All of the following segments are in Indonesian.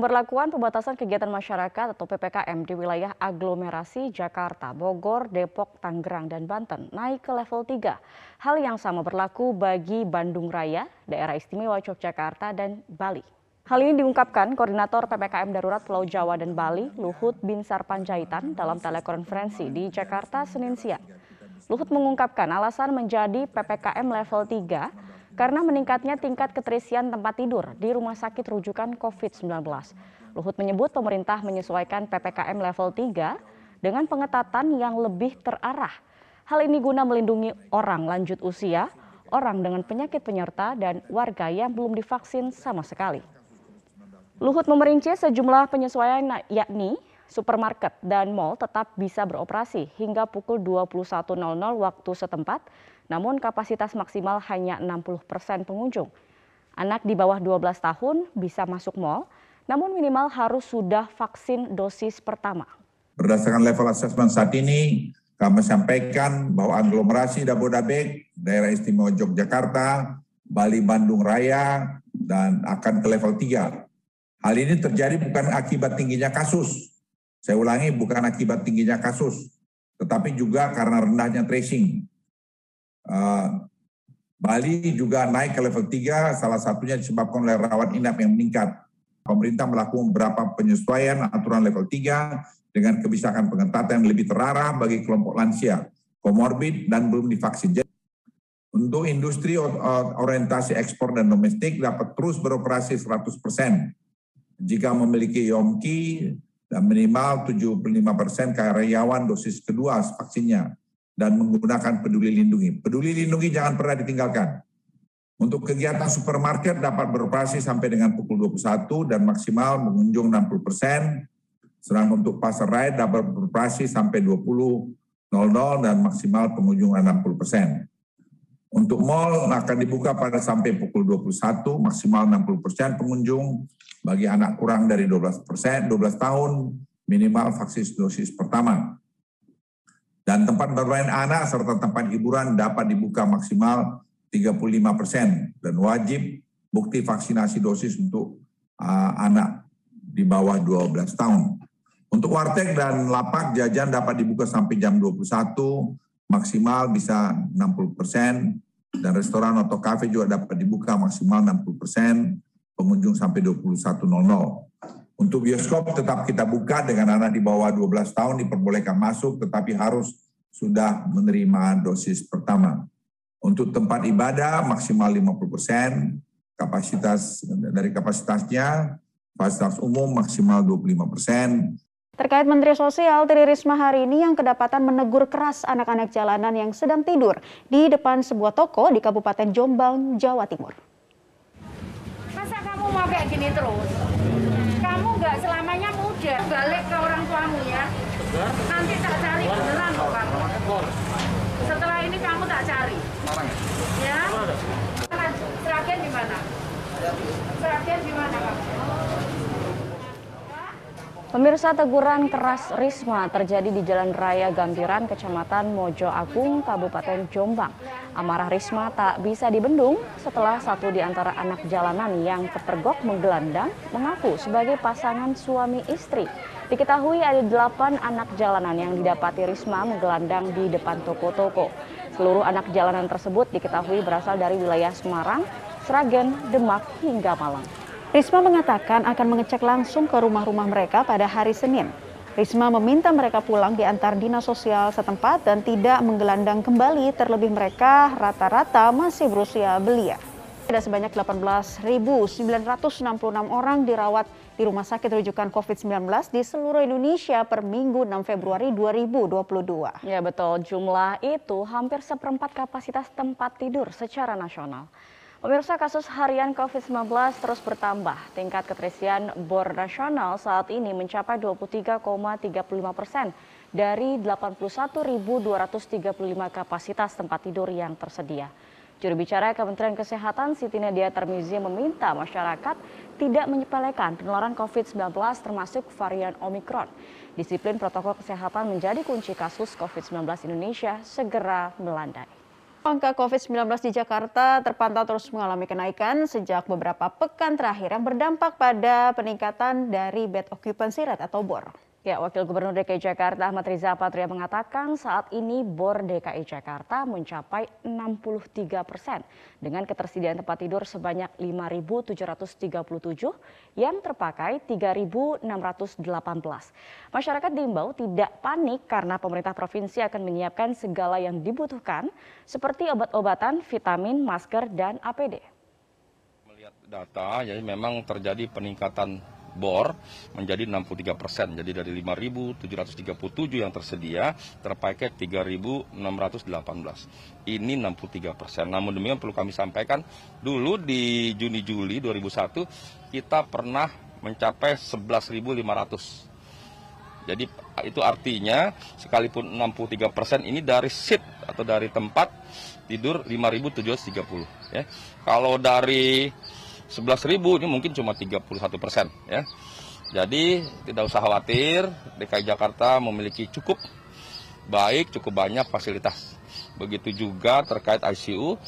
Pemberlakuan pembatasan kegiatan masyarakat atau PPKM di wilayah aglomerasi Jakarta, Bogor, Depok, Tangerang, dan Banten naik ke level 3. Hal yang sama berlaku bagi Bandung Raya, Daerah Istimewa Yogyakarta, dan Bali. Hal ini diungkapkan Koordinator PPKM Darurat Pulau Jawa dan Bali, Luhut Binsar Panjaitan dalam telekonferensi di Jakarta Senin siang. Luhut mengungkapkan alasan menjadi PPKM level 3 karena meningkatnya tingkat keterisian tempat tidur di rumah sakit rujukan COVID-19. Luhut menyebut pemerintah menyesuaikan PPKM level 3 dengan pengetatan yang lebih terarah. Hal ini guna melindungi orang lanjut usia, orang dengan penyakit penyerta, dan warga yang belum divaksin sama sekali. Luhut memerinci sejumlah penyesuaian yakni supermarket dan mal tetap bisa beroperasi hingga pukul 21.00 waktu setempat, namun kapasitas maksimal hanya 60 persen pengunjung. Anak di bawah 12 tahun bisa masuk mal, namun minimal harus sudah vaksin dosis pertama. Berdasarkan level assessment saat ini, kami sampaikan bahwa aglomerasi Dabodabek, daerah istimewa Yogyakarta, Bali Bandung Raya, dan akan ke level 3. Hal ini terjadi bukan akibat tingginya kasus, saya ulangi, bukan akibat tingginya kasus, tetapi juga karena rendahnya tracing. Uh, Bali juga naik ke level 3, salah satunya disebabkan oleh rawat inap yang meningkat. Pemerintah melakukan beberapa penyesuaian aturan level 3 dengan kebijakan pengetatan yang lebih terarah bagi kelompok lansia, komorbid, dan belum divaksin. Untuk industri orientasi ekspor dan domestik dapat terus beroperasi 100%. Jika memiliki YOMKI, dan minimal 75 persen karyawan dosis kedua vaksinnya dan menggunakan peduli lindungi. Peduli lindungi jangan pernah ditinggalkan. Untuk kegiatan supermarket dapat beroperasi sampai dengan pukul 21 dan maksimal mengunjung 60 persen. Sedangkan untuk pasar raya dapat beroperasi sampai 20.00 dan maksimal pengunjung 60 persen. Untuk mall akan dibuka pada sampai pukul 21, maksimal 60 persen pengunjung bagi anak kurang dari 12 persen, 12 tahun minimal vaksin dosis pertama. Dan tempat bermain anak serta tempat hiburan dapat dibuka maksimal 35 persen dan wajib bukti vaksinasi dosis untuk uh, anak di bawah 12 tahun. Untuk warteg dan lapak jajan dapat dibuka sampai jam 21, maksimal bisa 60 persen, dan restoran atau kafe juga dapat dibuka maksimal 60 persen, pengunjung sampai 21.00. Untuk bioskop tetap kita buka dengan anak di bawah 12 tahun diperbolehkan masuk tetapi harus sudah menerima dosis pertama. Untuk tempat ibadah maksimal 50 persen, kapasitas dari kapasitasnya, fasilitas umum maksimal 25 persen, Terkait Menteri Sosial Tri Risma hari ini yang kedapatan menegur keras anak-anak jalanan yang sedang tidur di depan sebuah toko di Kabupaten Jombang, Jawa Timur. Mau kayak gini terus, kamu nggak selamanya muda. Balik ke orang tuamu ya. Nanti tak cari beneran kok kamu. Setelah ini kamu tak cari. Ya. Seragen di mana? Seragen di mana kamu? Pemirsa teguran keras Risma terjadi di Jalan Raya Gambiran, Kecamatan Mojo Agung, Kabupaten Jombang. Amarah Risma tak bisa dibendung setelah satu di antara anak jalanan yang kepergok menggelandang mengaku sebagai pasangan suami istri. Diketahui ada delapan anak jalanan yang didapati Risma menggelandang di depan toko-toko. Seluruh anak jalanan tersebut diketahui berasal dari wilayah Semarang, Sragen, Demak, hingga Malang. Risma mengatakan akan mengecek langsung ke rumah-rumah mereka pada hari Senin. Risma meminta mereka pulang di antar dinas sosial setempat dan tidak menggelandang kembali terlebih mereka rata-rata masih berusia belia. Ada sebanyak 18.966 orang dirawat di rumah sakit rujukan COVID-19 di seluruh Indonesia per Minggu 6 Februari 2022. Ya betul, jumlah itu hampir seperempat kapasitas tempat tidur secara nasional. Pemirsa kasus harian COVID-19 terus bertambah. Tingkat keterisian BOR nasional saat ini mencapai 23,35 persen dari 81.235 kapasitas tempat tidur yang tersedia. Juru bicara Kementerian Kesehatan Siti Nadia Tarmizi meminta masyarakat tidak menyepelekan penularan COVID-19 termasuk varian Omikron. Disiplin protokol kesehatan menjadi kunci kasus COVID-19 Indonesia segera melandai. Angka COVID-19 di Jakarta terpantau terus mengalami kenaikan sejak beberapa pekan terakhir yang berdampak pada peningkatan dari bed occupancy rate atau BOR. Ya, Wakil Gubernur DKI Jakarta Ahmad Riza Patria mengatakan saat ini BOR DKI Jakarta mencapai 63 persen dengan ketersediaan tempat tidur sebanyak 5.737 yang terpakai 3.618. Masyarakat diimbau tidak panik karena pemerintah provinsi akan menyiapkan segala yang dibutuhkan seperti obat-obatan, vitamin, masker, dan APD. Melihat data, jadi memang terjadi peningkatan bor menjadi 63 persen. Jadi dari 5.737 yang tersedia terpakai 3.618. Ini 63 persen. Namun demikian perlu kami sampaikan dulu di Juni-Juli 2001 kita pernah mencapai 11.500. Jadi itu artinya sekalipun 63 persen ini dari seat atau dari tempat tidur 5.730 ya. Kalau dari 11.000 ini mungkin cuma 31 persen ya. Jadi tidak usah khawatir, DKI Jakarta memiliki cukup baik, cukup banyak fasilitas. Begitu juga terkait ICU,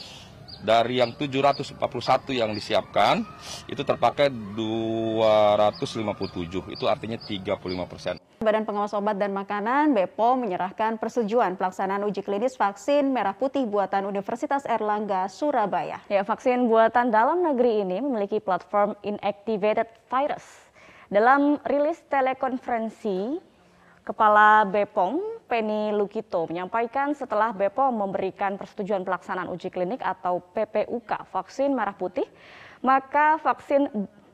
dari yang 741 yang disiapkan, itu terpakai 257, itu artinya 35 persen. Badan Pengawas Obat dan Makanan BPOM menyerahkan persetujuan pelaksanaan uji klinis vaksin merah putih buatan Universitas Erlangga, Surabaya. Ya, vaksin buatan dalam negeri ini memiliki platform inactivated virus. Dalam rilis telekonferensi, Kepala BPOM Penny Lukito menyampaikan setelah BPOM memberikan persetujuan pelaksanaan uji klinik atau PPUK vaksin merah putih, maka vaksin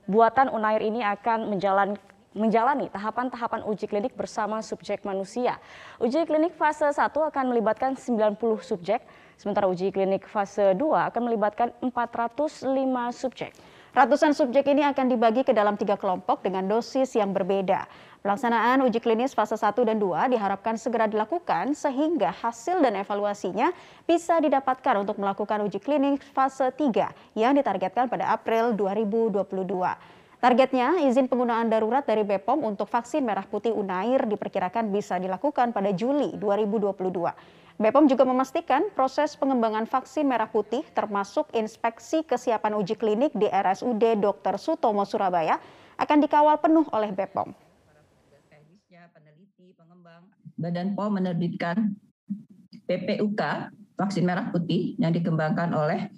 buatan Unair ini akan menjalani menjalani tahapan-tahapan uji klinik bersama subjek manusia. Uji klinik fase 1 akan melibatkan 90 subjek, sementara uji klinik fase 2 akan melibatkan 405 subjek. Ratusan subjek ini akan dibagi ke dalam tiga kelompok dengan dosis yang berbeda. Pelaksanaan uji klinis fase 1 dan 2 diharapkan segera dilakukan sehingga hasil dan evaluasinya bisa didapatkan untuk melakukan uji klinik fase 3 yang ditargetkan pada April 2022. Targetnya, izin penggunaan darurat dari BPOM untuk vaksin merah putih Unair diperkirakan bisa dilakukan pada Juli 2022. BPOM juga memastikan proses pengembangan vaksin merah putih termasuk inspeksi kesiapan uji klinik di RSUD Dr. Sutomo Surabaya akan dikawal penuh oleh BPOM. Badan POM menerbitkan PPUK vaksin merah putih yang dikembangkan oleh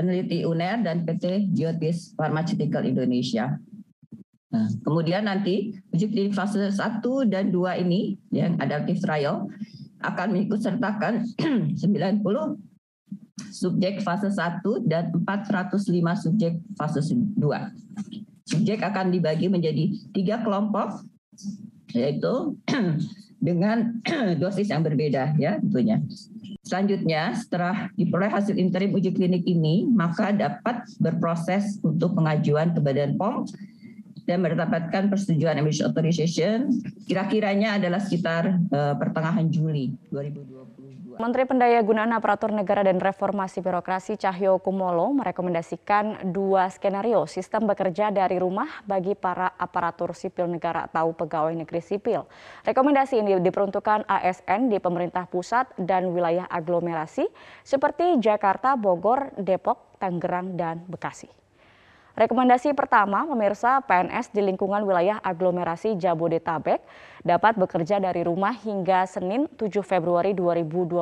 peneliti UNER dan PT Geotis Pharmaceutical Indonesia. Nah, kemudian nanti uji klinik fase 1 dan 2 ini yang adaptive trial akan mengikut sertakan 90 subjek fase 1 dan 405 subjek fase 2. Subjek akan dibagi menjadi tiga kelompok, yaitu dengan dosis yang berbeda ya tentunya. Selanjutnya, setelah diperoleh hasil interim uji klinik ini, maka dapat berproses untuk pengajuan ke Badan POM dan mendapatkan persetujuan emission authorization. Kira-kiranya adalah sekitar uh, pertengahan Juli 2022. Menteri Pendayagunaan Aparatur Negara dan Reformasi Birokrasi Cahyo Kumolo merekomendasikan dua skenario sistem bekerja dari rumah bagi para aparatur sipil negara atau pegawai negeri sipil. Rekomendasi ini diperuntukkan ASN di pemerintah pusat dan wilayah aglomerasi seperti Jakarta, Bogor, Depok, Tangerang, dan Bekasi. Rekomendasi pertama, pemirsa PNS di lingkungan wilayah aglomerasi Jabodetabek dapat bekerja dari rumah hingga Senin 7 Februari 2022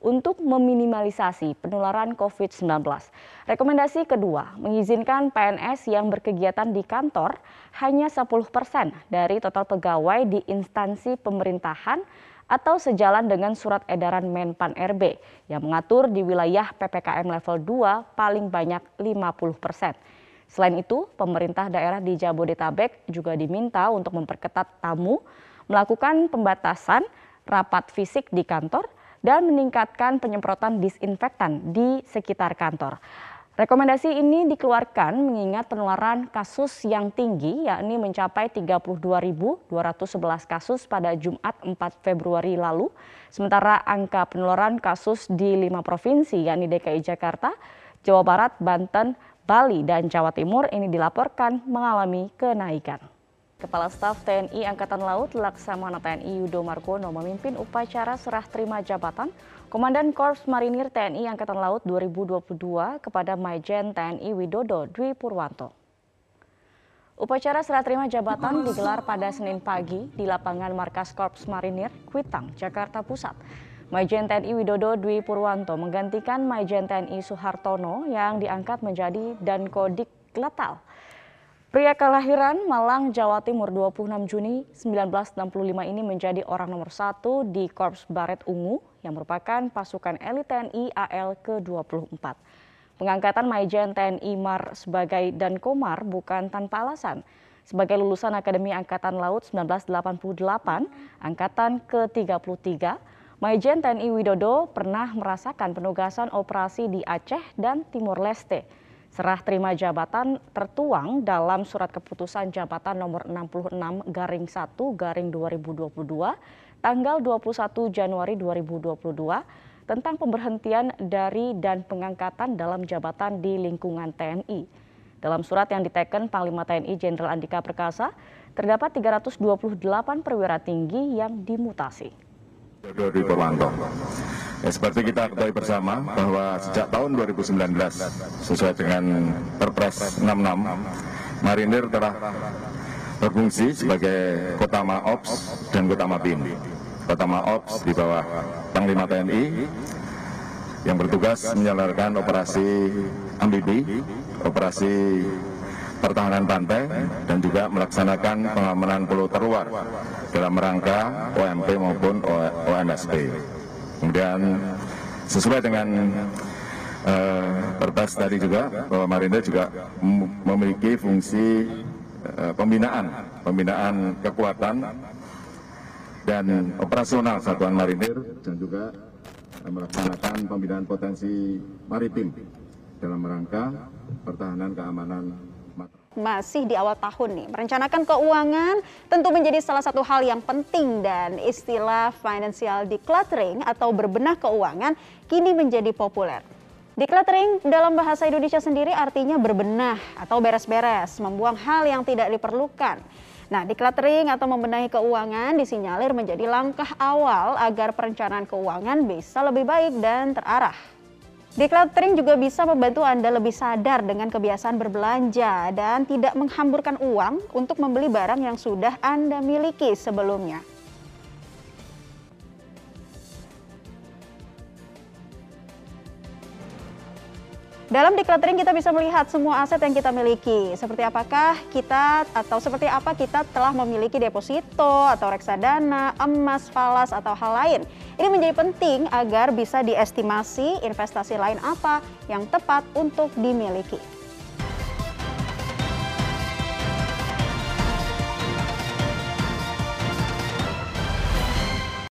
untuk meminimalisasi penularan COVID-19. Rekomendasi kedua, mengizinkan PNS yang berkegiatan di kantor hanya 10 persen dari total pegawai di instansi pemerintahan atau sejalan dengan surat edaran Menpan RB yang mengatur di wilayah PPKM level 2 paling banyak 50 persen. Selain itu, pemerintah daerah di Jabodetabek juga diminta untuk memperketat tamu, melakukan pembatasan rapat fisik di kantor, dan meningkatkan penyemprotan disinfektan di sekitar kantor. Rekomendasi ini dikeluarkan mengingat penularan kasus yang tinggi yakni mencapai 32.211 kasus pada Jumat 4 Februari lalu. Sementara angka penularan kasus di lima provinsi yakni DKI Jakarta, Jawa Barat, Banten, Bali, dan Jawa Timur ini dilaporkan mengalami kenaikan. Kepala Staf TNI Angkatan Laut Laksamana TNI Yudo Margono memimpin upacara serah terima jabatan Komandan Korps Marinir TNI Angkatan Laut 2022 kepada Maijen TNI Widodo Dwi Purwanto. Upacara serah terima jabatan digelar pada Senin pagi di lapangan Markas Korps Marinir, Kuitang, Jakarta Pusat. Maijen TNI Widodo Dwi Purwanto menggantikan Maijen TNI Soehartono yang diangkat menjadi Dankodik Letal. Pria kelahiran Malang, Jawa Timur 26 Juni 1965 ini menjadi orang nomor satu di Korps Baret Ungu yang merupakan pasukan elit TNI AL ke-24. Pengangkatan Maijen TNI Mar sebagai dan Komar bukan tanpa alasan. Sebagai lulusan Akademi Angkatan Laut 1988, Angkatan ke-33, Maijen TNI Widodo pernah merasakan penugasan operasi di Aceh dan Timor Leste Serah terima jabatan tertuang dalam surat keputusan jabatan nomor 66 garing 1 garing 2022 tanggal 21 Januari 2022 tentang pemberhentian dari dan pengangkatan dalam jabatan di lingkungan TNI. Dalam surat yang diteken Panglima TNI Jenderal Andika Perkasa, terdapat 328 perwira tinggi yang dimutasi. Dodi Purwanto. Ya, seperti kita ketahui bersama bahwa sejak tahun 2019 sesuai dengan Perpres 66 Marinir telah berfungsi sebagai Kota Ops dan Kota Mapim. Kota Ops di bawah Panglima TNI yang bertugas menjalankan operasi amfibi, operasi pertahanan pantai dan juga melaksanakan pengamanan pulau terluar dalam rangka OMP maupun ONSP. Kemudian sesuai dengan uh, tadi juga bahwa Marinir juga memiliki fungsi uh, pembinaan, pembinaan kekuatan dan operasional satuan marinir dan juga melaksanakan pembinaan potensi maritim dalam rangka pertahanan keamanan masih di awal tahun nih. Merencanakan keuangan tentu menjadi salah satu hal yang penting dan istilah financial decluttering atau berbenah keuangan kini menjadi populer. Decluttering dalam bahasa Indonesia sendiri artinya berbenah atau beres-beres, membuang hal yang tidak diperlukan. Nah, decluttering atau membenahi keuangan disinyalir menjadi langkah awal agar perencanaan keuangan bisa lebih baik dan terarah. Decluttering juga bisa membantu Anda lebih sadar dengan kebiasaan berbelanja dan tidak menghamburkan uang untuk membeli barang yang sudah Anda miliki sebelumnya. Dalam decluttering kita bisa melihat semua aset yang kita miliki. Seperti apakah kita atau seperti apa kita telah memiliki deposito atau reksadana, emas, falas atau hal lain. Ini menjadi penting agar bisa diestimasi investasi lain apa yang tepat untuk dimiliki.